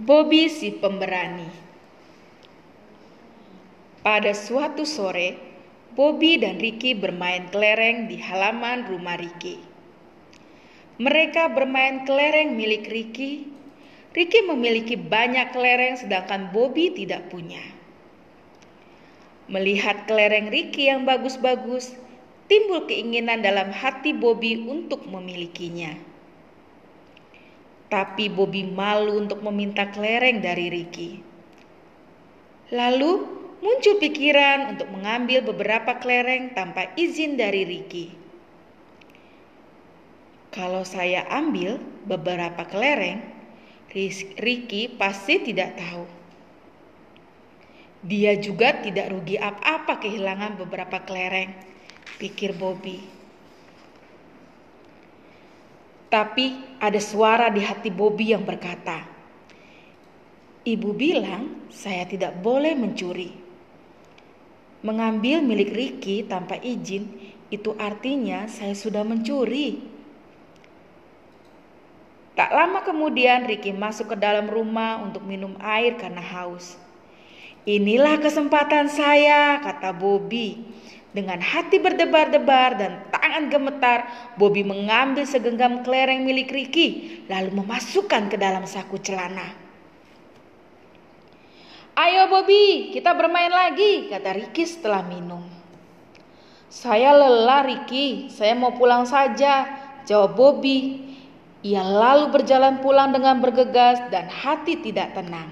Bobby si pemberani. Pada suatu sore, Bobby dan Ricky bermain kelereng di halaman rumah Ricky. Mereka bermain kelereng milik Ricky. Ricky memiliki banyak kelereng sedangkan Bobby tidak punya. Melihat kelereng Ricky yang bagus-bagus, timbul keinginan dalam hati Bobby untuk memilikinya. Tapi Bobby malu untuk meminta kelereng dari Ricky. Lalu muncul pikiran untuk mengambil beberapa kelereng tanpa izin dari Ricky. Kalau saya ambil beberapa kelereng, Ricky pasti tidak tahu. Dia juga tidak rugi apa-apa kehilangan beberapa kelereng, pikir Bobby. Tapi ada suara di hati Bobby yang berkata, Ibu bilang saya tidak boleh mencuri. Mengambil milik Ricky tanpa izin itu artinya saya sudah mencuri. Tak lama kemudian Ricky masuk ke dalam rumah untuk minum air karena haus. Inilah kesempatan saya, kata Bobby. Dengan hati berdebar-debar dan tangan gemetar, Bobby mengambil segenggam kelereng milik Ricky, lalu memasukkan ke dalam saku celana. Ayo Bobby, kita bermain lagi, kata Ricky setelah minum. Saya lelah Ricky, saya mau pulang saja, jawab Bobby. Ia lalu berjalan pulang dengan bergegas dan hati tidak tenang.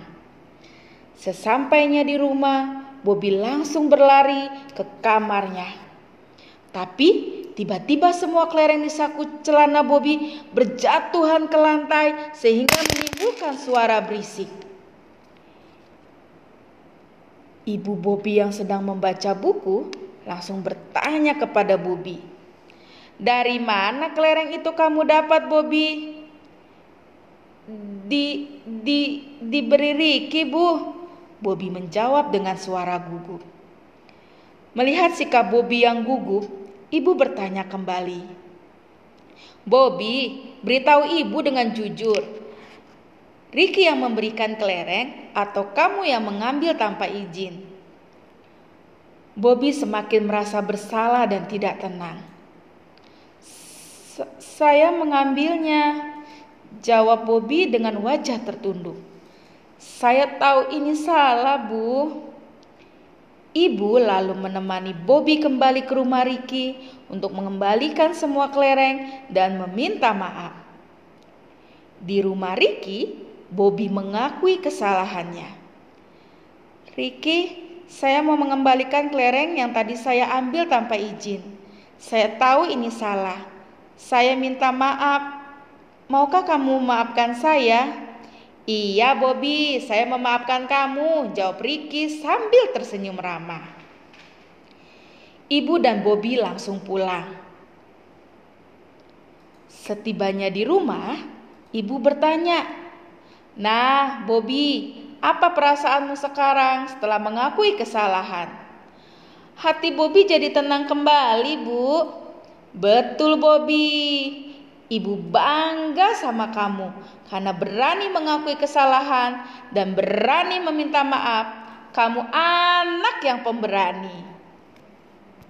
Sesampainya di rumah, Bobby langsung berlari ke kamarnya. Tapi tiba-tiba semua kelereng di saku celana Bobby berjatuhan ke lantai sehingga menimbulkan suara berisik. Ibu Bobby yang sedang membaca buku langsung bertanya kepada Bobby. Dari mana kelereng itu kamu dapat Bobby? Di di diberi Ricky, Bu. Bobby menjawab dengan suara gugup. Melihat sikap Bobby yang gugup, ibu bertanya kembali. Bobby, beritahu ibu dengan jujur. Ricky yang memberikan kelereng atau kamu yang mengambil tanpa izin? Bobby semakin merasa bersalah dan tidak tenang. Saya mengambilnya, jawab Bobby dengan wajah tertunduk. Saya tahu ini salah, Bu. Ibu lalu menemani Bobby kembali ke rumah Ricky untuk mengembalikan semua kelereng dan meminta maaf. Di rumah Ricky, Bobby mengakui kesalahannya. Ricky, saya mau mengembalikan kelereng yang tadi saya ambil tanpa izin. Saya tahu ini salah. Saya minta maaf. Maukah kamu maafkan saya? Iya Bobby, saya memaafkan kamu, jawab Ricky sambil tersenyum ramah. Ibu dan Bobby langsung pulang. Setibanya di rumah, ibu bertanya, Nah Bobby, apa perasaanmu sekarang setelah mengakui kesalahan? Hati Bobby jadi tenang kembali bu. Betul Bobby, Ibu bangga sama kamu karena berani mengakui kesalahan dan berani meminta maaf. Kamu anak yang pemberani.